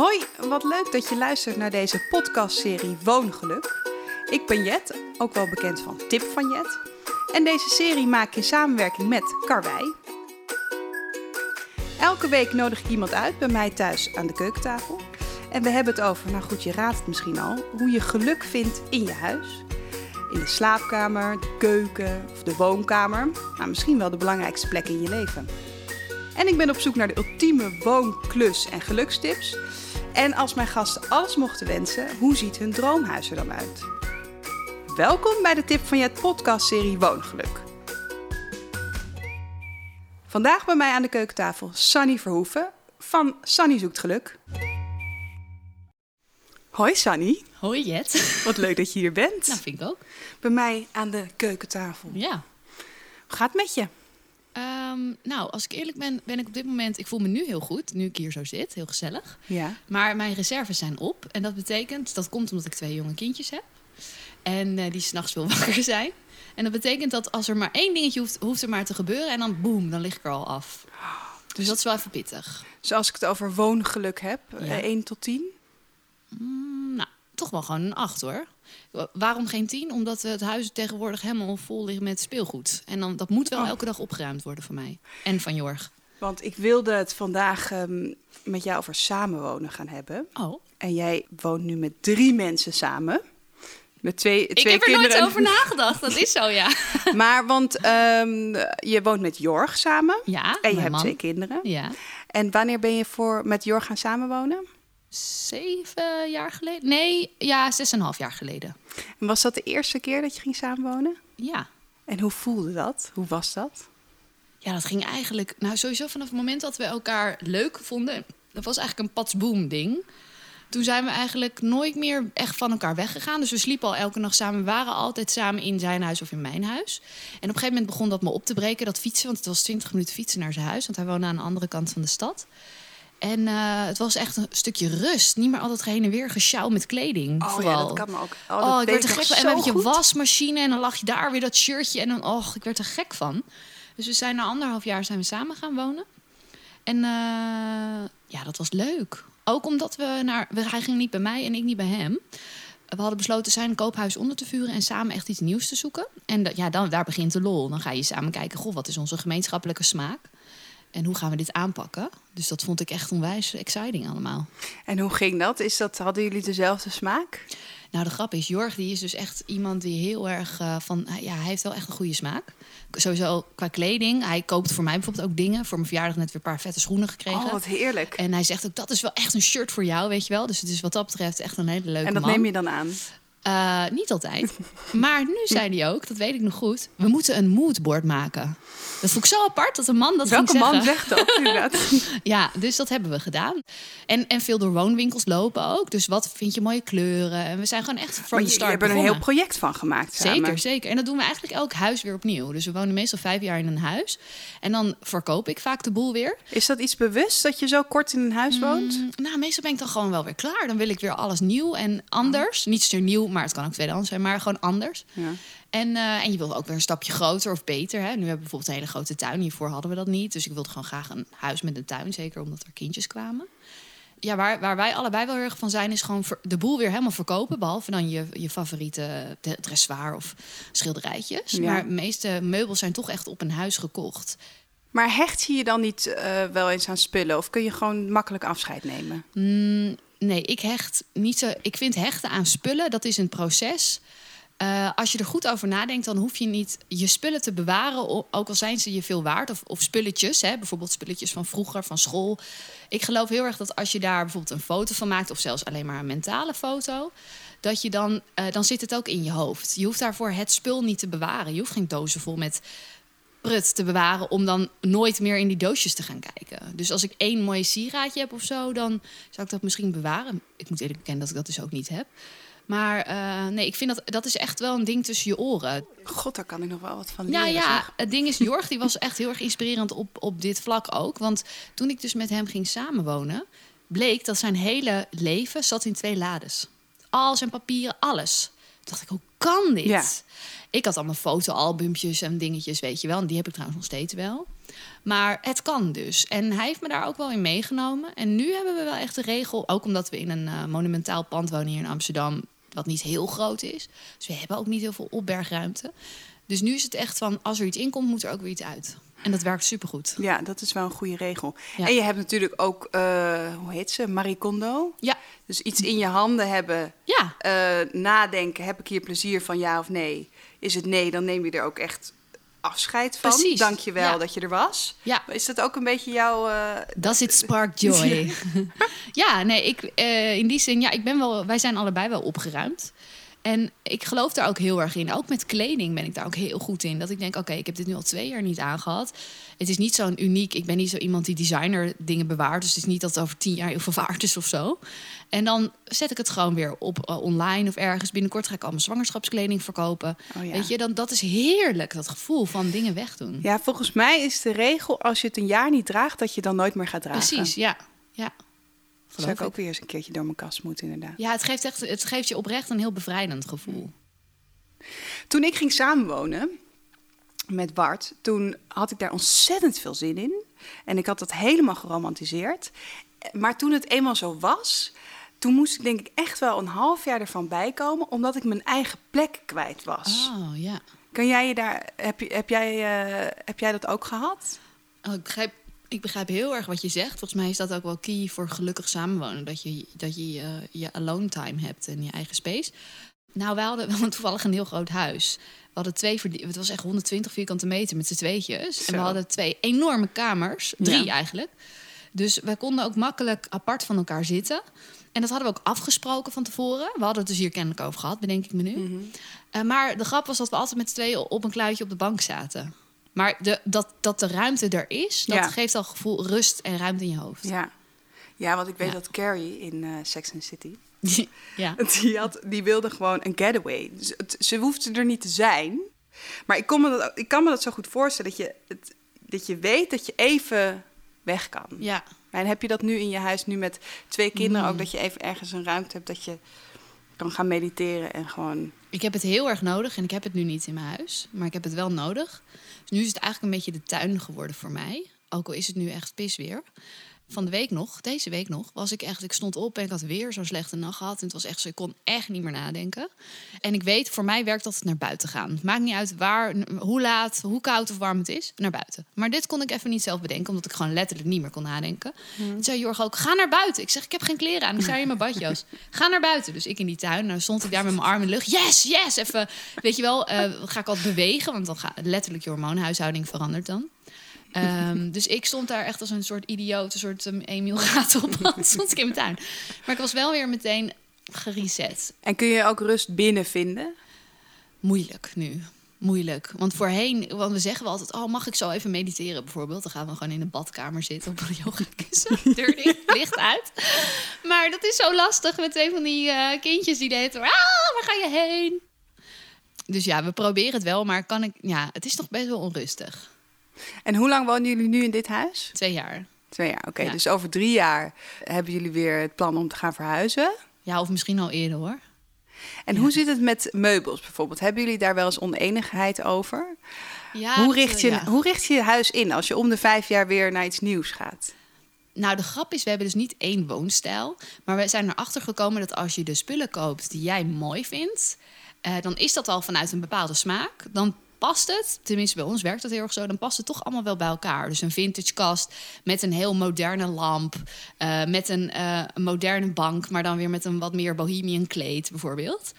Hoi, wat leuk dat je luistert naar deze podcastserie Woongeluk. Ik ben Jet, ook wel bekend van Tip van Jet. En deze serie maak ik in samenwerking met Karwei. Elke week nodig ik iemand uit bij mij thuis aan de keukentafel. En we hebben het over, nou goed, je raadt het misschien al, hoe je geluk vindt in je huis. In de slaapkamer, de keuken of de woonkamer. Nou, misschien wel de belangrijkste plek in je leven. En ik ben op zoek naar de ultieme woon-, klus- en gelukstips. En als mijn gasten alles mochten wensen, hoe ziet hun droomhuis er dan uit? Welkom bij de Tip van Jet podcastserie Woongeluk. Vandaag bij mij aan de keukentafel Sunny Verhoeven van Sunny Zoekt Geluk. Hoi Sunny, Hoi Jet. wat leuk dat je hier bent. Nou, vind ik ook. Bij mij aan de keukentafel. Ja. Hoe gaat het met je? Ehm, nou, als ik eerlijk ben, ben ik op dit moment... Ik voel me nu heel goed, nu ik hier zo zit. Heel gezellig. Ja. Maar mijn reserves zijn op. En dat betekent... Dat komt omdat ik twee jonge kindjes heb. En eh, die s'nachts wil wakker zijn. En dat betekent dat als er maar één dingetje hoeft, hoeft er maar te gebeuren... en dan boem, dan lig ik er al af. Dus dat is wel even pittig. Dus als ik het over woongeluk heb, Ja. eh, 1 tot 10. Mm, nou, toch wel gewoon een acht hoor. Wa- Waarom geen tien? Omdat het huis tegenwoordig helemaal vol ligt met speelgoed. En dan, dat moet wel Oh. elke dag opgeruimd worden voor mij. En van Jorg. Want ik wilde het vandaag ehm, met jou over samenwonen gaan hebben. Oh, En jij woont nu met drie mensen samen. Met twee, ik twee heb er kinderen. nooit over nagedacht. Dat is zo, ja. Maar want ehm, je woont met Jorg samen. Ja, En je hebt man. twee kinderen. Ja. En wanneer ben je voor met Jorg gaan samenwonen? Zeven jaar geleden? Nee, ja, zes en een half jaar geleden. En was dat de eerste keer dat je ging samenwonen? Ja. En hoe voelde dat? Hoe was dat? Ja, dat ging eigenlijk... Nou, sowieso vanaf het moment dat we elkaar leuk vonden... Dat was eigenlijk een patsboom ding. Toen zijn we eigenlijk nooit meer echt van elkaar weggegaan. Dus we sliepen al elke nacht samen. We waren altijd samen in zijn huis of in mijn huis. En op een gegeven moment begon dat me op te breken, dat fietsen. Want het was 20 minuten fietsen naar zijn huis. Want hij woonde aan de andere kant van de stad. En eh, het was echt een stukje rust. Niet meer altijd heen en weer gesjouw met kleding. vooral. Oh dat kan me ook. Oh, Oh, ik werd er gek van. En dan heb je wasmachine en dan lag je daar weer dat shirtje. En dan, och, ik werd er gek van. Dus we zijn na anderhalf jaar zijn we samen gaan wonen. En eh, ja, dat was leuk. Ook omdat we naar... Hij ging niet bij mij en ik niet bij hem. We hadden besloten zijn koophuis onder te vuren... en samen echt iets nieuws te zoeken. En dat- ja, dan, daar begint de lol. Dan ga je samen kijken... goh, wat is onze gemeenschappelijke smaak? En hoe gaan we dit aanpakken? Dus dat vond ik echt onwijs exciting allemaal. En hoe ging dat? Is dat? Hadden jullie dezelfde smaak? Nou, de grap is, Jorg die is dus echt iemand die heel erg eh, van... Ja, hij heeft wel echt een goede smaak. Sowieso qua kleding. Hij koopt voor mij bijvoorbeeld ook dingen. Voor mijn verjaardag net weer een paar vette schoenen gekregen. Oh, wat heerlijk. En hij zegt ook, dat is wel echt een shirt voor jou, weet je wel. Dus het is wat dat betreft echt een hele leuke En dat man. neem je dan aan? Eh, niet altijd. maar nu zei hij ook, dat weet ik nog goed... we moeten een moodboard maken. Dat vond ik zo apart dat een man dat Welke ging man zeggen. zegt dat inderdaad? Ja, dus dat hebben we gedaan. En, en veel door woonwinkels lopen ook. Dus wat vind je mooie kleuren? En we zijn gewoon echt from je, the je start hebt er een heel project van gemaakt samen. Zeker, zeker. En dat doen we eigenlijk elk huis weer opnieuw. Dus we wonen meestal vijf jaar in een huis. En dan verkoop ik vaak de boel weer. Is dat iets bewust dat je zo kort in een huis woont? Mm, nou, meestal ben ik dan gewoon wel weer klaar. Dan wil ik weer alles nieuw en anders. Niet zozeer nieuw, maar het kan ook tweedehands zijn, maar gewoon anders. Ja. En, eh, en je wil ook weer een stapje groter of beter. Hè? Nu hebben we bijvoorbeeld een hele grote tuin. Hiervoor hadden we dat niet. Dus ik wilde gewoon graag een huis met een tuin. Zeker omdat er kindjes kwamen. Ja, waar, waar wij allebei wel heel erg van zijn... is gewoon de boel weer helemaal verkopen. Behalve dan je, je favoriete dressoir of schilderijtjes. Ja. Maar de meeste meubels zijn toch echt op een huis gekocht. Maar hecht je je dan niet eh, wel eens aan spullen? Of kun je gewoon makkelijk afscheid nemen? Mm, nee, ik hecht niet zo. Ik vind hechten aan spullen, dat is een proces. Eh, als je er goed over nadenkt, dan hoef je niet je spullen te bewaren, ook al zijn ze je veel waard. Of, of spulletjes, hè, bijvoorbeeld spulletjes van vroeger, van school. Ik geloof heel erg dat als je daar bijvoorbeeld een foto van maakt, of zelfs alleen maar een mentale foto, dat je dan, eh, dan zit het ook in je hoofd. Je hoeft daarvoor het spul niet te bewaren. Je hoeft geen dozen vol met prut te bewaren om dan nooit meer in die doosjes te gaan kijken. Dus als ik één mooi sieraadje heb of zo, dan zou ik dat misschien bewaren. Ik moet eerlijk bekennen dat ik dat dus ook niet heb. Maar eh, nee, ik vind dat dat is echt wel een ding tussen je oren. God, daar kan ik nog wel wat van Ja, leren. ja, zeg. het ding is, Jorg die was echt heel erg inspirerend op, op dit vlak ook. Want toen ik dus met hem ging samenwonen, bleek dat zijn hele leven zat in twee lades. Al zijn papieren, alles. Dacht ik, hoe kan dit? Ja. Ik had allemaal fotoalbumpjes en dingetjes, weet je wel. En die heb ik trouwens nog steeds wel. Maar het kan dus. En hij heeft me daar ook wel in meegenomen. En nu hebben we wel echt de regel, ook omdat we in een eh, monumentaal pand wonen hier in Amsterdam, wat niet heel groot is. Dus we hebben ook niet heel veel opbergruimte. Dus nu is het echt van, als er iets in komt, moet er ook weer iets uit. En dat werkt supergoed. Ja, dat is wel een goede regel. Ja. En je hebt natuurlijk ook, eh, hoe heet ze, Marie Kondo. Ja, Dus iets in je handen hebben, ja, eh, nadenken, heb ik hier plezier van ja of nee? Is het nee, dan neem je er ook echt afscheid van. Precies, Dank je wel ja. dat je er was. ja. Is dat ook een beetje jouw... eh, Does it spark joy? ja, nee, ik, eh, in die zin, ja, ik ben wel, wij zijn allebei wel opgeruimd. En ik geloof daar ook heel erg in. Ook met kleding ben ik daar ook heel goed in. Dat ik denk, oké, ik heb dit nu al twee jaar niet aangehad. Het is niet zo'n uniek... Ik ben niet zo iemand die designer dingen bewaart. Dus het is niet dat het over tien jaar heel veel waard is of zo. En dan zet ik het gewoon weer op eh, online of ergens. Binnenkort ga ik al mijn zwangerschapskleding verkopen. Oh ja. Weet je, dan, dat is heerlijk, dat gevoel van dingen wegdoen. Ja, volgens mij is de regel als je het een jaar niet draagt, dat je dan nooit meer gaat dragen. Precies, ja. ja. Zou ik ook weer eens een keertje door mijn kast moeten, inderdaad. Ja, het geeft, echt, het geeft je oprecht een heel bevrijdend gevoel. Toen ik ging samenwonen met Bart, toen had ik daar ontzettend veel zin in. En ik had dat helemaal geromantiseerd. Maar toen het eenmaal zo was, toen moest ik denk ik echt wel een half jaar ervan bijkomen, omdat ik mijn eigen plek kwijt was. Oh, ja. Kan jij je daar, heb, je, heb, jij, eh, heb jij dat ook gehad? Oh, ik, begrijp, ik begrijp heel erg wat je zegt. Volgens mij is dat ook wel key voor gelukkig samenwonen. Dat je dat je, eh, je alone time hebt en je eigen space. Nou, wij hadden, we hadden toevallig een heel groot huis. We hadden twee Het was echt 120 vierkante meter met z'n tweetjes. En we hadden twee enorme kamers. Drie Ja. eigenlijk. Dus wij konden ook makkelijk apart van elkaar zitten. En dat hadden we ook afgesproken van tevoren. We hadden het dus hier kennelijk over gehad, bedenk ik me nu. Mhm. Eh, maar de grap was dat we altijd met z'n tweeën op een kluitje op de bank zaten. Maar de, dat, dat de ruimte er is, dat Ja. geeft al gevoel rust en ruimte in je hoofd. Ja. Ja, want ik weet Ja. dat Carrie in eh, Sex and City, ja. Die, had, die wilde gewoon een getaway. Dus het- ze hoefde er niet te zijn. Maar ik, kon me dat, ik kan me dat zo goed voorstellen. Dat je, het, dat je weet dat je even weg kan. ja. En heb je dat nu in je huis, nu met twee kinderen Mm. ook... dat je even ergens een ruimte hebt dat je gaan mediteren en gewoon... Ik heb het heel erg nodig en ik heb het nu niet in mijn huis. Maar ik heb het wel nodig. Dus nu is het eigenlijk een beetje de tuin geworden voor mij. Ook al is het nu echt pisweer. Van de week nog, deze week nog, was ik echt... Ik stond op en ik had weer zo'n slechte nacht gehad. En het was echt zo, ik kon echt niet meer nadenken. En ik weet, voor mij werkt dat het naar buiten gaan. Maakt niet uit waar, hoe laat, hoe koud of warm het is. Naar buiten. Maar dit kon ik even niet zelf bedenken, omdat ik gewoon letterlijk niet meer kon nadenken. Toen zei Jorg ook, ga naar buiten. Ik zeg, ik heb geen kleren aan, ik sta hier in mijn badjas. Ga naar buiten. Dus ik in die tuin, nou stond ik daar met mijn arm in de lucht. Yes, yes, even, weet je wel, eh, ga ik wat bewegen. Want dan gaat letterlijk je hormoonhuishouding verandert dan. Ehm, dus ik stond daar echt als een soort idioot, een soort um, Emiel Ratelband, stond ik in mijn tuin. Maar ik was wel weer meteen gereset. En kun je ook rust binnen vinden? Moeilijk nu. Moeilijk. Want voorheen, want we zeggen wel altijd: Oh, mag ik zo even mediteren bijvoorbeeld? Dan gaan we gewoon in de badkamer zitten op een yogakussen. Deur dicht, licht uit. Maar dat is zo lastig met twee van die eh, kindjes die deden. Ah, waar ga je heen? Dus ja, we proberen het wel, maar kan ik, ja, het is nog best wel onrustig. En hoe lang wonen jullie nu in dit huis? Twee jaar. Twee jaar, oké. Ja. Dus over drie jaar hebben jullie weer het plan om te gaan verhuizen. Ja, of misschien al eerder hoor. En Ja. hoe zit het met meubels bijvoorbeeld? Hebben jullie daar wel eens oneenigheid over? Ja, hoe, richt je, ja. hoe richt je je huis in als je om de vijf jaar weer naar iets nieuws gaat? Nou, de grap is, we hebben dus niet één woonstijl. Maar we zijn erachter gekomen dat als je de spullen koopt die jij mooi vindt... eh, dan is dat al vanuit een bepaalde smaak. Dan past het, tenminste bij ons werkt dat heel erg zo... dan past het toch allemaal wel bij elkaar. Dus een vintage kast met een heel moderne lamp... eh, met een, eh, een moderne bank, maar dan weer met een wat meer bohemian kleed bijvoorbeeld...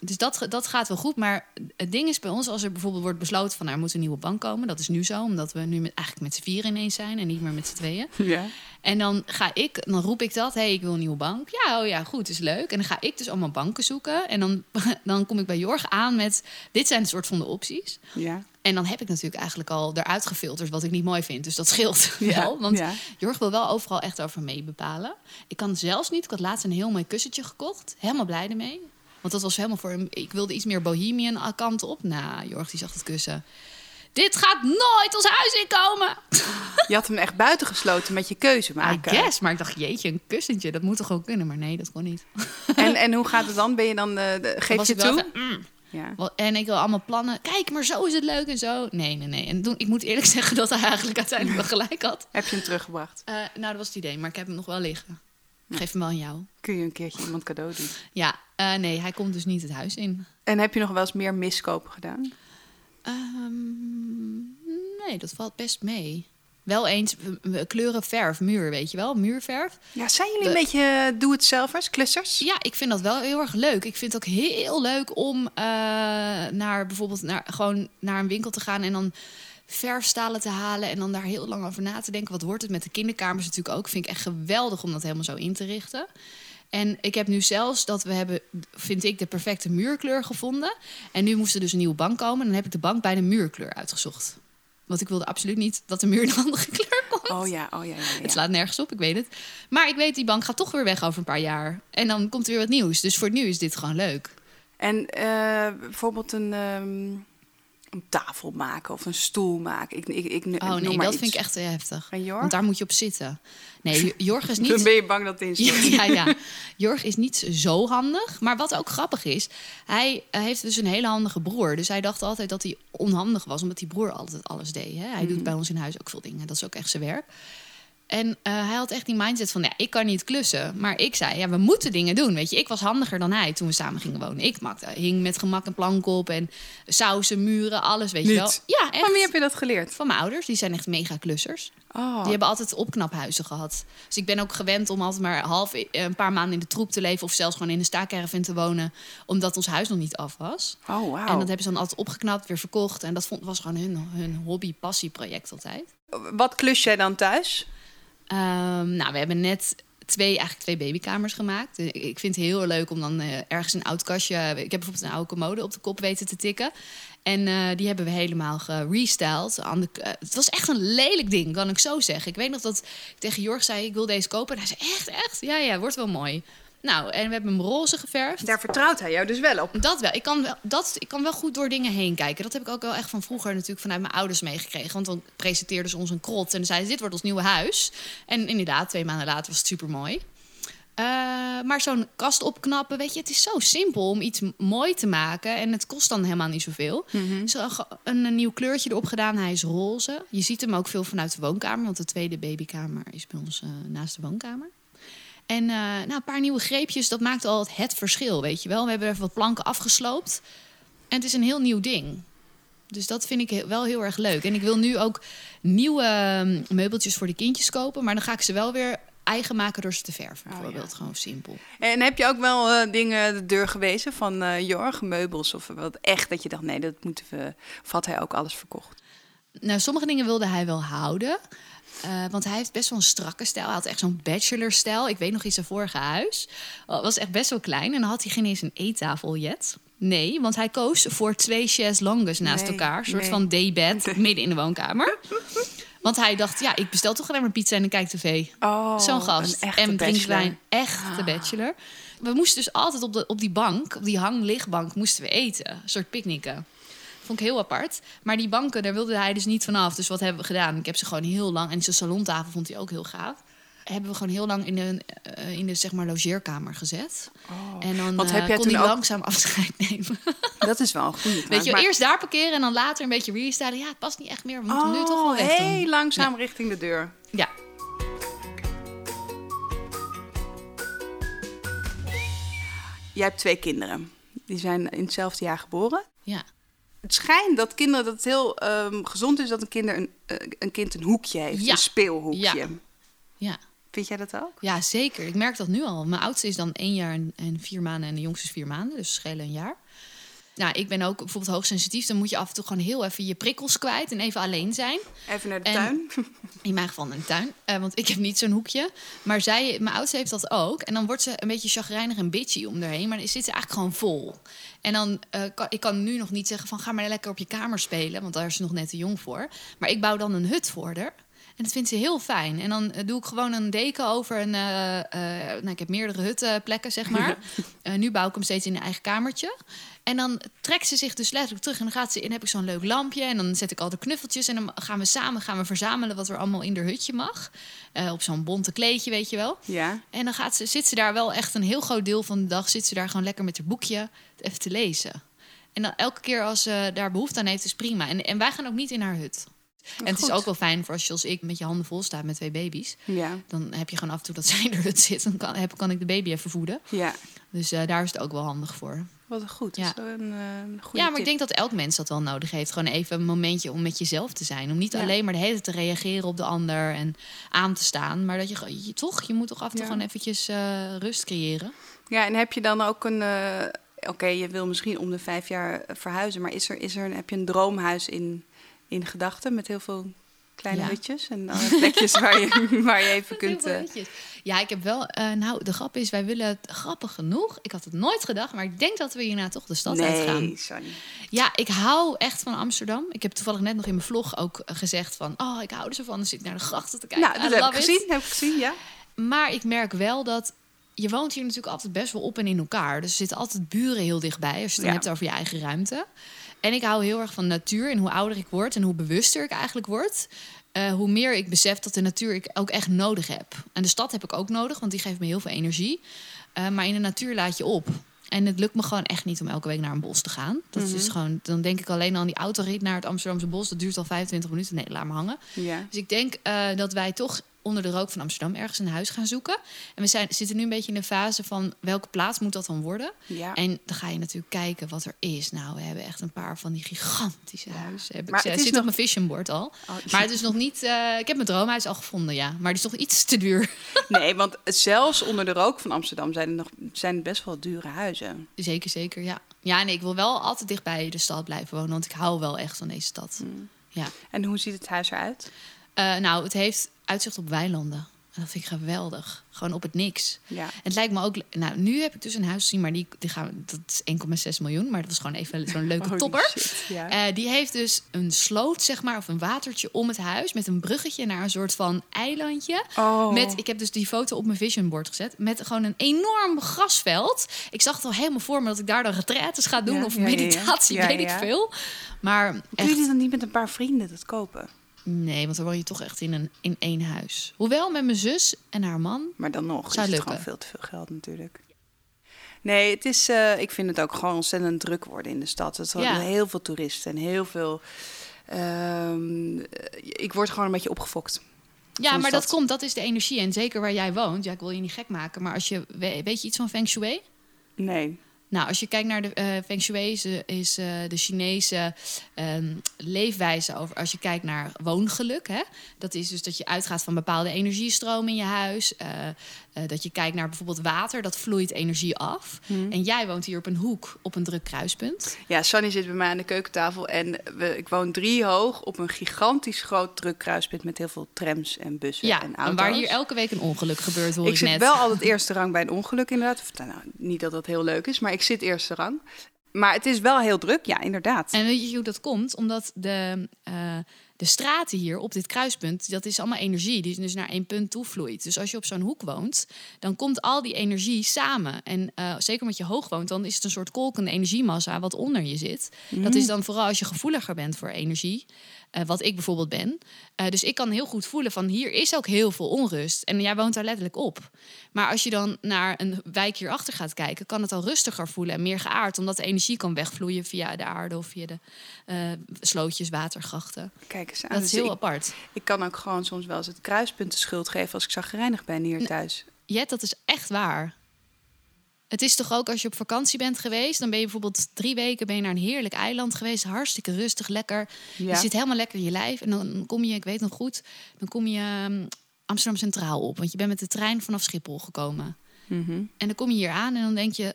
Dus dat, dat gaat wel goed. Maar het ding is bij ons, als er bijvoorbeeld wordt besloten van nou, er moet een nieuwe bank komen. Dat is nu zo, omdat we nu met, eigenlijk met z'n vieren ineens zijn en niet meer met z'n tweeën. Ja. En dan ga ik, dan roep ik dat, hé, hey, ik wil een nieuwe bank. Ja, oh ja, goed, is leuk. En dan ga ik dus allemaal banken zoeken. En dan, dan kom ik bij Jorg aan met, dit zijn een soort van de opties. Ja. En dan heb ik natuurlijk eigenlijk al eruit gefilterd wat ik niet mooi vind. Dus dat scheelt Ja, wel. Want ja. Jorg wil wel overal echt over mee bepalen. Ik kan zelfs niet. Ik had laatst een heel mooi kussentje gekocht. Helemaal blij ermee. Want dat was helemaal voor hem. Ik wilde iets meer bohemian kant op. Nou, Jorg die zag het kussen. Dit gaat nooit ons huis inkomen. Je had hem echt buitengesloten met je keuze maken. guess. Maar ik dacht, jeetje, een kussentje. Dat moet toch gewoon kunnen? Maar nee, dat kon niet. En, en hoe gaat het dan? Ben je dan, de- geef was je ik toe? even, mm. Ja. En ik wil allemaal plannen. Kijk, maar zo is het leuk en zo. Nee, nee, nee. En toen, ik moet eerlijk zeggen dat hij eigenlijk uiteindelijk wel gelijk had. Heb je hem teruggebracht? Eh, nou, dat was het idee, maar ik heb hem nog wel liggen. Geef hem wel aan jou. Kun je een keertje iemand cadeau doen? Ja, eh, nee, hij komt dus niet het huis in. En heb je nog wel eens meer miskopen gedaan? Ehm, nee, dat valt best mee. Wel eens kleuren verf, muur, weet je wel? Muurverf. Ja, zijn jullie De- een beetje doe-het-zelfers, klussers? Ja, ik vind dat wel heel erg leuk. Ik vind het ook heel leuk om eh, naar bijvoorbeeld naar, gewoon naar een winkel te gaan en dan verfstalen te halen en dan daar heel lang over na te denken. Wat wordt het met de kinderkamers natuurlijk ook? Vind ik echt geweldig om dat helemaal zo in te richten. En ik heb nu zelfs dat we hebben, vind ik, de perfecte muurkleur gevonden. En nu moest er dus een nieuwe bank komen. En dan heb ik de bank bij de muurkleur uitgezocht. Want ik wilde absoluut niet dat de muur een andere kleur komt. Oh ja, oh ja, ja. ja. Het slaat nergens op, ik weet het. Maar ik weet, die bank gaat toch weer weg over een paar jaar. En dan komt er weer wat nieuws. Dus voor nu is dit gewoon leuk. En eh, bijvoorbeeld een, ehm, een tafel maken of een stoel maken. Ik, ik, ik, Oh nee, dat iets. vind ik echt te heftig. En Jorg? Want daar moet je op zitten. Nee, Jorg is Dan niet... ben je bang dat het Ja, instort. ja, ja. Jorg is niet zo handig. Maar wat ook grappig is, hij heeft dus een hele handige broer. Dus hij dacht altijd dat hij onhandig was, omdat die broer altijd alles deed. Hè? Hij Mhm. doet bij ons in huis ook veel dingen. Dat is ook echt zijn werk. En eh, hij had echt die mindset van, ja, ik kan niet klussen. Maar ik zei, ja, we moeten dingen doen. Weet je, ik was handiger dan hij toen we samen gingen wonen. Ik maakte, hing met gemak een plank op en sausen, muren, alles, weet je wel. Ja, echt. Van wie heb je dat geleerd? Van mijn ouders, die zijn echt mega klussers. Oh, Die hebben altijd opknaphuizen gehad. Dus ik ben ook gewend om altijd maar half eh, een paar maanden in de troep te leven... of zelfs gewoon in een staakerven te wonen... omdat ons huis nog niet af was. oh wauw. En dat hebben ze dan altijd opgeknapt, weer verkocht. En dat vond, was gewoon hun, hun hobby-passieproject altijd. Wat klus jij dan thuis? Ehm, nou, we hebben net twee, eigenlijk twee babykamers gemaakt. Eh, Ik vind het heel leuk om dan eh, ergens een oud kastje... Ik heb bijvoorbeeld een oude commode op de kop weten te tikken. En eh, die hebben we helemaal gerestyled. Eh, het was echt een lelijk ding, kan ik zo zeggen. Ik weet nog dat ik tegen Jorg zei, ik wil deze kopen. En hij zei, echt, echt? Ja, ja, wordt wel mooi. Nou, en we hebben hem roze geverfd. Daar vertrouwt hij jou dus wel op. Dat wel. Ik kan wel, dat, ik kan wel goed door dingen heen kijken. Dat heb ik ook wel echt van vroeger natuurlijk vanuit mijn ouders meegekregen. Want dan presenteerden ze ons een krot en dan zeiden ze, dit wordt ons nieuwe huis. En inderdaad, twee maanden later was het super mooi. maar zo'n kast opknappen, weet je, het is zo simpel om iets mooi te maken. En het kost dan helemaal niet zoveel. Zo ge- een, een nieuw kleurtje erop gedaan, hij is roze. Je ziet hem ook veel vanuit de woonkamer, want de tweede babykamer is bij ons eh, naast de woonkamer. En eh, nou, een paar nieuwe greepjes, dat maakt al het, verschil, weet je wel. We hebben even wat planken afgesloopt. En het is een heel nieuw ding. Dus dat vind ik wel heel erg leuk. En ik wil nu ook nieuwe ehm, meubeltjes voor de kindjes kopen. Maar dan ga ik ze wel weer eigen maken door ze te verven. Oh, bijvoorbeeld. ja. Gewoon simpel. En heb je ook wel eh, dingen de deur gewezen van eh Jorg, meubels of wat echt dat je dacht, nee, dat moeten we. Of had hij ook alles verkocht? Nou, sommige dingen wilde hij wel houden. Eh, want hij heeft best wel een strakke stijl. Hij had echt zo'n bachelor-stijl. Ik weet nog in zijn vorige huis. Het was echt best wel klein. En dan had hij geen eens een eettafeljet. Nee, want hij koos voor twee chaises longues naast Nee, elkaar. Een soort nee. van daybed midden in de woonkamer. Want hij dacht, ja, ik bestel toch alleen maar pizza en ik kijk tv. Oh, Zo'n gast. En drinkt bachelor. Ah. wijn. Echte bachelor. We moesten dus altijd op, de, op die bank, op die hang-lichtbank, moesten we eten. Een soort picknicken. Vond ik heel apart. Maar die banken, daar wilde hij dus niet vanaf. Dus wat hebben we gedaan? Ik heb ze gewoon heel lang... En zijn salontafel vond hij ook heel gaaf. Hebben we gewoon heel lang in de, eh, in de zeg maar, logeerkamer gezet. en dan Oh. Want eh, heb kon hij ook- langzaam afscheid nemen. Dat is wel een goede. Weet je, eerst daar parkeren en dan later een beetje restylen. Ja, het past niet echt meer. We moeten hem nu toch wel weg doen. Oh, heel langzaam richting de deur. Ja, Jij hebt twee kinderen. Die zijn in hetzelfde jaar geboren. ja. Het schijnt dat kinderen dat het heel ehm, gezond is dat een, kinder een, eh, een kind een hoekje heeft, Ja. een speelhoekje. Ja. ja. Vind jij dat ook? Ja, zeker. Ik merk dat nu al. Mijn oudste is dan één jaar en, en vier maanden en de jongste is vier maanden. Dus schelen een jaar. Nou, ik ben ook bijvoorbeeld hoogsensitief. Dan moet je af en toe gewoon heel even je prikkels kwijt en even alleen zijn. Even naar de En- tuin. In mijn geval in de tuin. Eh, want ik heb niet zo'n hoekje. Maar zij, mijn oudste heeft dat ook. En dan wordt ze een beetje chagrijnig en bitchy om erheen. Maar dan zit ze eigenlijk gewoon vol. En dan eh, kan ik kan nu nog niet zeggen van ga maar lekker op je kamer spelen. Want daar is ze nog net te jong voor. Maar ik bouw dan een hut voor haar. En dat vindt ze heel fijn. En dan eh, doe ik gewoon een deken over een. eh, eh, nou, ik heb meerdere hutplekken, zeg maar. Nu bouw ik hem steeds in een eigen kamertje. En dan trekt ze zich dus letterlijk terug. En dan gaat ze in, heb ik zo'n leuk lampje. En dan zet ik al de knuffeltjes. En dan gaan we samen gaan we verzamelen wat er allemaal in haar hutje mag. Op zo'n bonte kleedje, weet je wel. Ja. En dan gaat ze, zit ze daar wel echt een heel groot deel van de dag. Zit ze daar gewoon lekker met haar boekje even te lezen. En dan elke keer als ze daar behoefte aan heeft, is prima. En, en wij gaan ook niet in haar hut. En het is ook wel fijn voor als je als ik met je handen vol staat met twee baby's. Ja, Dan heb je gewoon af en toe dat zij in de hut zit. Dan kan, heb, kan ik de baby even voeden. ja. Dus eh, daar is het ook wel handig voor. Wat goed. Ja. Dat is wel een eh, goede ja, maar tip. ik denk dat elk mens dat wel nodig heeft. Gewoon even een momentje om met jezelf te zijn. Om niet Ja. alleen maar de hele tijd te reageren op de ander en aan te staan. Maar dat je, toch, je moet toch af en toe Ja. gewoon eventjes eh, rust creëren. Ja, en heb je dan ook een... Oké, je wil misschien om de vijf jaar verhuizen, maar is er, is er, heb je een droomhuis in, in gedachten met heel veel kleine Ja. hutjes en alle plekjes waar je, waar je even kunt... Eh. Ja, ik heb wel. eh, nou, de grap is, wij willen het grappig genoeg. Ik had het nooit gedacht, maar ik denk dat we hierna toch de stad uitgaan. nee, Sunny. Ja, ik hou echt van Amsterdam. Ik heb toevallig net nog in mijn vlog ook eh, gezegd van... oh, ik hou er zo van. Dan zit ik naar de grachten te kijken. Nou, dat heb ik it. gezien, heb ik gezien, ja. Maar ik merk wel dat... Je woont hier natuurlijk altijd best wel op en in elkaar. Dus er zitten altijd buren heel dichtbij. Als je het Ja. hebt over je eigen ruimte. En ik hou heel erg van natuur. En hoe ouder ik word en hoe bewuster ik eigenlijk word... eh, hoe meer ik besef dat de natuur ik ook echt nodig heb. En de stad heb ik ook nodig, want die geeft me heel veel energie. Eh, maar in de natuur laat je op. En het lukt me gewoon echt niet om elke week naar een bos te gaan. Dat Mhm. is gewoon, dan denk ik alleen al aan die autorit naar het Amsterdamse bos. Dat duurt al 25 minuten. Nee, laat maar hangen. ja. Dus ik denk eh, dat wij toch onder de rook van Amsterdam ergens een huis gaan zoeken. En we zijn, zitten nu een beetje in de fase van welke plaats moet dat dan worden? ja. En dan ga je natuurlijk kijken wat er is. Nou, we hebben echt een paar van die gigantische huizen. Heb ik, Maar het is zit nog- op mijn vision board al. Oh, Maar het is nog niet. eh, ik heb mijn droomhuis al gevonden, ja. Maar die is toch iets te duur. Nee, want zelfs onder de rook van Amsterdam zijn er nog zijn best wel dure huizen. Zeker, zeker, ja. Ja, nee, ik wil wel altijd dicht bij de stad blijven wonen. Want ik hou wel echt van deze stad. Ja. En hoe ziet het huis eruit? Eh, nou, het heeft uitzicht op weilanden. En dat vind ik geweldig. Gewoon op het niks. Ja. Het lijkt me ook... Nou, nu heb ik dus een huis gezien, maar die, die gaan, dat is 1,6 miljoen. Maar dat was gewoon even zo'n leuke topper. shit, ja. Eh, die heeft dus een sloot, zeg maar, of een watertje om het huis... met een bruggetje naar een soort van eilandje. oh. Met, ik heb dus die foto op mijn vision board gezet. Met gewoon een enorm grasveld. Ik zag het al helemaal voor me dat ik daar dan retraites ga doen. Ja, of meditatie, weet ik veel. Maar Kun je dan niet met een paar vrienden dat kopen? Nee, want dan woon je toch echt in, een, in één huis. Hoewel met mijn zus en haar man. Maar dan nog Zou is het gewoon veel te veel geld natuurlijk. Nee, het is, eh, ik vind het ook gewoon ontzettend druk worden in de stad. Het zijn Ja. heel veel toeristen en heel veel... ehm, ik word gewoon een beetje opgefokt. Ja, maar dat komt, dat is de energie. En zeker waar jij woont, ja, ik wil je niet gek maken, maar als je, we- weet je iets van Feng Shui? Nee. Nou, als je kijkt naar de eh, Feng Shui, is, eh, is eh, de Chinese ehm, leefwijze over. Als je kijkt naar woongeluk, hè, dat is dus dat je uitgaat van bepaalde energiestromen in je huis. Eh, dat je kijkt naar bijvoorbeeld water, dat vloeit energie af. En jij woont hier op een hoek, op een druk kruispunt. Ja, Sunny zit bij mij aan de keukentafel en we, ik woon drie hoog op een gigantisch groot druk kruispunt met heel veel trams en bussen Ja, en en auto's. waar hier elke week een ongeluk gebeurt, hoor ik, ik zit net. wel altijd eerste rang bij een ongeluk inderdaad. Of, nou, niet dat dat heel leuk is, maar ik zit eerste rang. Maar het is wel heel druk, ja, inderdaad. En weet je hoe dat komt? Omdat de, eh, de straten hier op dit kruispunt, dat is allemaal energie die dus naar één punt toe vloeit. Dus als je op zo'n hoek woont, dan komt al die energie samen. En eh, zeker omdat je hoog woont, dan is het een soort kolkende energiemassa wat onder je zit. Dat is dan vooral als je gevoeliger bent voor energie. eh, wat ik bijvoorbeeld ben. Eh, dus ik kan heel goed voelen van hier is ook heel veel onrust. En jij woont daar letterlijk op. Maar als je dan naar een wijk hierachter gaat kijken, kan het al rustiger voelen en meer geaard. Omdat de energie kan wegvloeien via de aarde of via de slootjes, watergrachten. Kijk aan. Dat is Dus heel ik, apart. ik kan ook gewoon soms wel eens het kruispunt de schuld geven als ik zagrijnig ben hier thuis. Jet, dat is echt waar. Het is toch ook als je op vakantie bent geweest, dan ben je bijvoorbeeld drie weken ben je naar een heerlijk eiland geweest, hartstikke rustig, lekker. Ja. Je zit helemaal lekker in je lijf en dan kom je, ik weet nog goed, dan kom je ehm, Amsterdam Centraal op, want je bent met de trein vanaf Schiphol gekomen. Mhm. En dan kom je hier aan en dan denk je,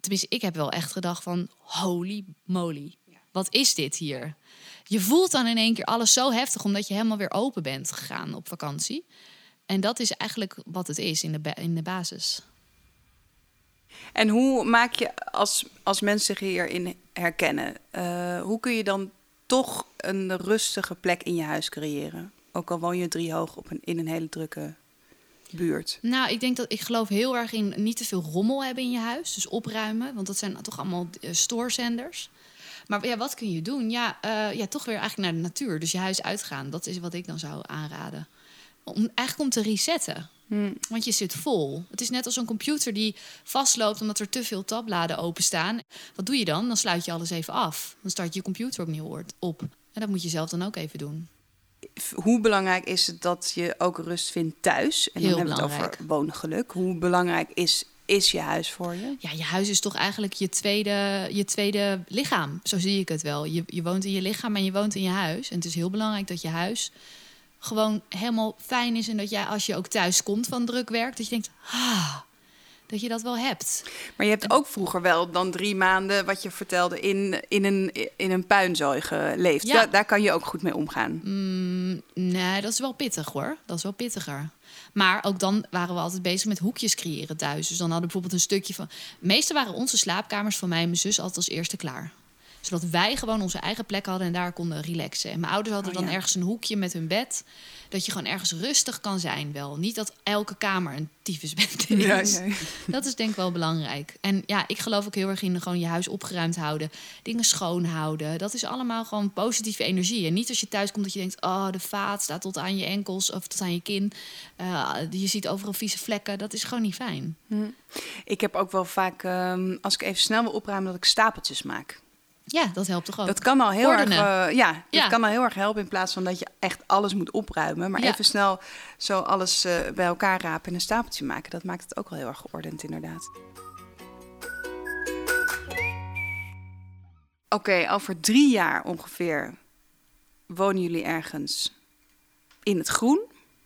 tenminste, ik heb wel echt gedacht van holy moly, wat is dit hier? Je voelt dan in één keer alles zo heftig omdat je helemaal weer open bent gegaan op vakantie. En dat is eigenlijk wat het is in de, in de basis. En hoe maak je, als, als mensen zich hierin herkennen, eh, hoe kun je dan toch een rustige plek in je huis creëren? Ook al woon je drie hoog op een, in een hele drukke buurt. Nou, ik denk dat ik geloof heel erg in niet te veel rommel hebben in je huis. Dus opruimen, want dat zijn toch allemaal eh, stoorzenders. Maar ja, wat kun je doen? Ja, eh, ja, toch weer eigenlijk naar de natuur. Dus je huis uitgaan. Dat is wat ik dan zou aanraden. Om, eigenlijk om te resetten. Want je zit vol. Het is net als een computer die vastloopt omdat er te veel tabbladen openstaan. Wat doe je dan? Dan sluit je alles even af. Dan start je computer opnieuw op. En dat moet je zelf dan ook even doen. Hoe belangrijk is het dat je ook rust vindt thuis? En Heel dan hebben we het over woongeluk. Hoe belangrijk is, is je huis voor je? Ja, je huis is toch eigenlijk je tweede, je tweede lichaam. Zo zie ik het wel. Je, je woont in je lichaam en je woont in je huis. En het is heel belangrijk dat je huis gewoon helemaal fijn is. En dat jij als je ook thuis komt van druk werk, dat je denkt, ah, dat je dat wel hebt. Maar je hebt ook vroeger wel dan drie maanden, wat je vertelde, in, in, een, in een puinzooi geleefd. Ja. Daar, daar kan je ook goed mee omgaan. Mm, nee, dat is wel pittig hoor. Dat is wel pittiger. Maar ook dan waren we altijd bezig met hoekjes creëren thuis. Dus dan hadden we bijvoorbeeld een stukje van. Meestal waren onze slaapkamers van mij en mijn zus altijd als eerste klaar. Zodat wij gewoon onze eigen plek hadden en daar konden relaxen. En mijn ouders hadden Oh, dan ja. ergens een hoekje met hun bed. Dat je gewoon ergens rustig kan zijn wel. Niet dat elke kamer een tyfusbed is. Ja, ja, ja. Dat is denk ik wel belangrijk. En ja, ik geloof ook heel erg in gewoon je huis opgeruimd houden. Dingen schoon houden. Dat is allemaal gewoon positieve energie. En niet als je thuis komt dat je denkt... oh, de vaat staat tot aan je enkels of tot aan je kin. Eh, je ziet overal vieze vlekken. Dat is gewoon niet fijn. Ik heb ook wel vaak, ehm, als ik even snel wil opruimen, dat ik stapeltjes maak. Ja, dat helpt toch ook. Dat kan al heel Ordenen. erg, eh, ja, dat Ja. kan al heel erg helpen in plaats van dat je echt alles moet opruimen. Maar Ja. even snel zo alles eh, bij elkaar rapen en een stapeltje maken, dat maakt het ook wel heel erg geordend inderdaad. Oké, over drie jaar ongeveer wonen jullie ergens in het groen.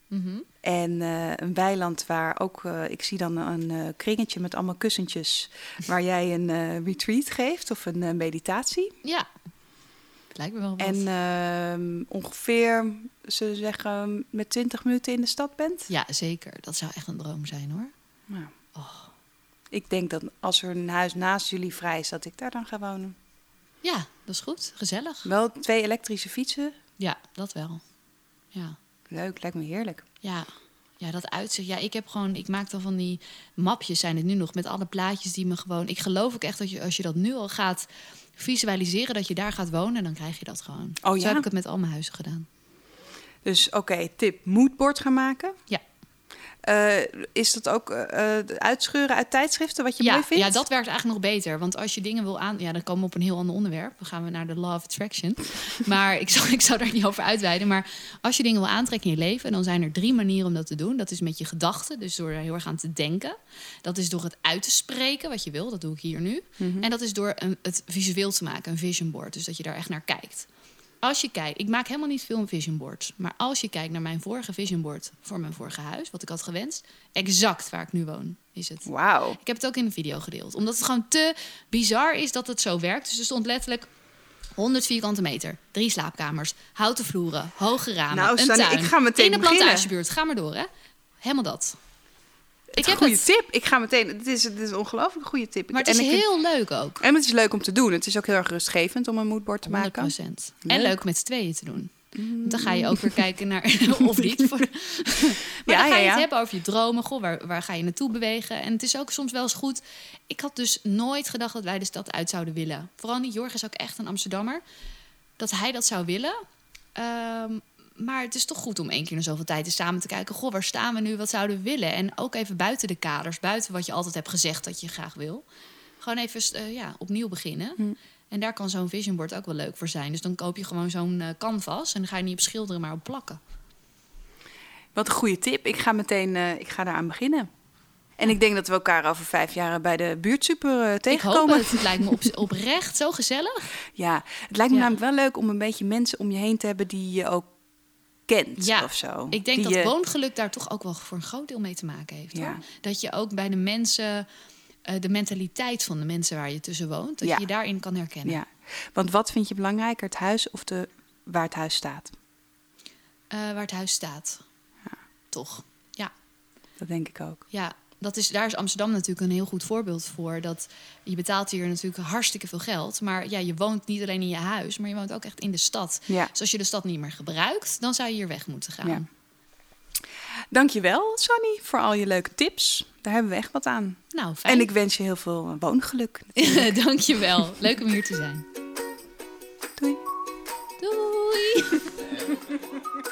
Mhm. En eh, een weiland waar ook, eh, ik zie dan een eh, kringetje met allemaal kussentjes, waar jij een retreat geeft of een meditatie. Ja, lijkt me wel wat. En ehm, ongeveer, ze zeggen, met 20 minuten in de stad bent. Ja, zeker. Dat zou echt een droom zijn hoor. Nou, Oh. Ik denk dat als er een huis naast jullie vrij is, dat ik daar dan ga wonen. Ja, dat is goed. Gezellig. Wel twee elektrische fietsen. Ja, dat wel. Ja. Leuk, lijkt me heerlijk. Ja, ja, dat uitzicht. Ja, ik heb gewoon, ik maak dan van die mapjes zijn het nu nog met alle plaatjes die me gewoon. Ik geloof ook echt dat je als je dat nu al gaat visualiseren dat je daar gaat wonen, dan krijg je dat gewoon. Oh, Zo ja? heb ik het met al mijn huizen gedaan. Dus oké, tip, moodboard gaan maken. Ja. Eh, is dat ook eh, uitscheuren uit tijdschriften wat je Ja, mooi vindt? ja, dat werkt eigenlijk nog beter. Want als je dingen wil aan... Ja, dan komen we op een heel ander onderwerp. Dan gaan we naar de law of attraction. maar ik zou, ik zou daar niet over uitweiden. Maar als je dingen wil aantrekken in je leven... dan zijn er drie manieren om dat te doen. Dat is met je gedachten. Dus door er heel erg aan te denken. Dat is door het uit te spreken, wat je wil. Dat doe ik hier nu. En dat is door een, het visueel te maken, een vision board. Dus dat je daar echt naar kijkt. Als je kijkt, ik maak helemaal niet veel een vision board. Maar als je kijkt naar mijn vorige vision board voor mijn vorige huis, wat ik had gewenst, exact waar ik nu woon, is het. Wauw. Ik heb het ook in een video gedeeld. Omdat het gewoon te bizar is dat het zo werkt. Dus er stond letterlijk 100 vierkante meter, drie slaapkamers, houten vloeren, hoge ramen, Nou, een Sanne, tuin. ik ga meteen in de plantagebuurt. Ga maar door, hè? Helemaal dat. Ik heb goede het. tip. Ik ga meteen. Het is, het is een ongelooflijk goede tip. Maar het is en, ik vind- heel leuk ook. en het is leuk om te doen. Het is ook heel erg rustgevend om een moodboard te 100 maken. Leuk. En leuk met z'n tweeën te doen. Want dan ga je ook weer kijken naar... of niet. Voor, maar Ja, dan ga ja, je ja. het hebben over je dromen. Goh, waar, waar ga je naartoe bewegen? En het is ook soms wel eens goed... Ik had dus nooit gedacht dat wij de stad uit zouden willen. Vooral niet. Jorg is ook echt een Amsterdammer. Dat hij dat zou willen. Ehm, maar het is toch goed om één keer in zoveel tijd eens samen te kijken... Goh, waar staan we nu? Wat zouden we willen? En ook even buiten de kaders. Buiten wat je altijd hebt gezegd dat je graag wil. Gewoon even eh, ja, opnieuw beginnen. Hm. En daar kan zo'n vision board ook wel leuk voor zijn. Dus dan koop je gewoon zo'n eh, canvas en dan ga je niet op schilderen, maar op plakken. Wat een goede tip. Ik ga meteen eh, ik ga daaraan beginnen. En ik denk dat we elkaar over vijf jaar bij de buurtsuper Ik hoop tegenkomen. het. Het lijkt me op, oprecht zo gezellig. Ja, het lijkt me Ja. namelijk wel leuk om een beetje mensen om je heen te hebben die je ook kent Ja, of zo. Ik denk dat je- woongeluk daar toch ook wel voor een groot deel mee te maken heeft. Ja. Dat je ook bij de mensen, eh, de mentaliteit van de mensen waar je tussen woont, dat Ja. je je daarin kan herkennen. Ja, want wat vind je belangrijker, het huis of de, waar het huis staat? Eh, waar het huis staat. Toch? Ja. Dat denk ik ook. Ja, dat is, daar is Amsterdam natuurlijk een heel goed voorbeeld voor. Dat je betaalt hier natuurlijk hartstikke veel geld. Maar ja, je woont niet alleen in je huis, maar je woont ook echt in de stad. Ja. Dus als je de stad niet meer gebruikt, dan zou je hier weg moeten gaan. Ja. Dankjewel, Sonny, voor al je leuke tips. Daar hebben we echt wat aan. Nou, fijn. En ik wens je heel veel woongeluk. Dank je wel. Leuk om hier te zijn. Doei. Doei.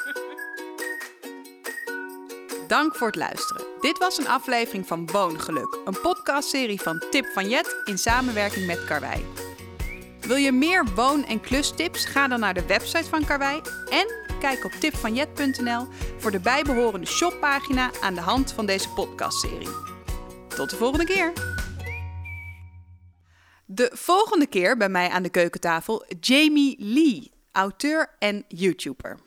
dank voor het luisteren. Dit was een aflevering van Woongeluk, een podcastserie van Tip van Jet in samenwerking met Karwei. Wil je meer woon- en klustips? Ga dan naar de website van Karwei en kijk op tipvanjet.nl voor de bijbehorende shoppagina aan de hand van deze podcastserie. Tot de volgende keer! De volgende keer bij mij aan de keukentafel Jamie Lee, auteur en YouTuber.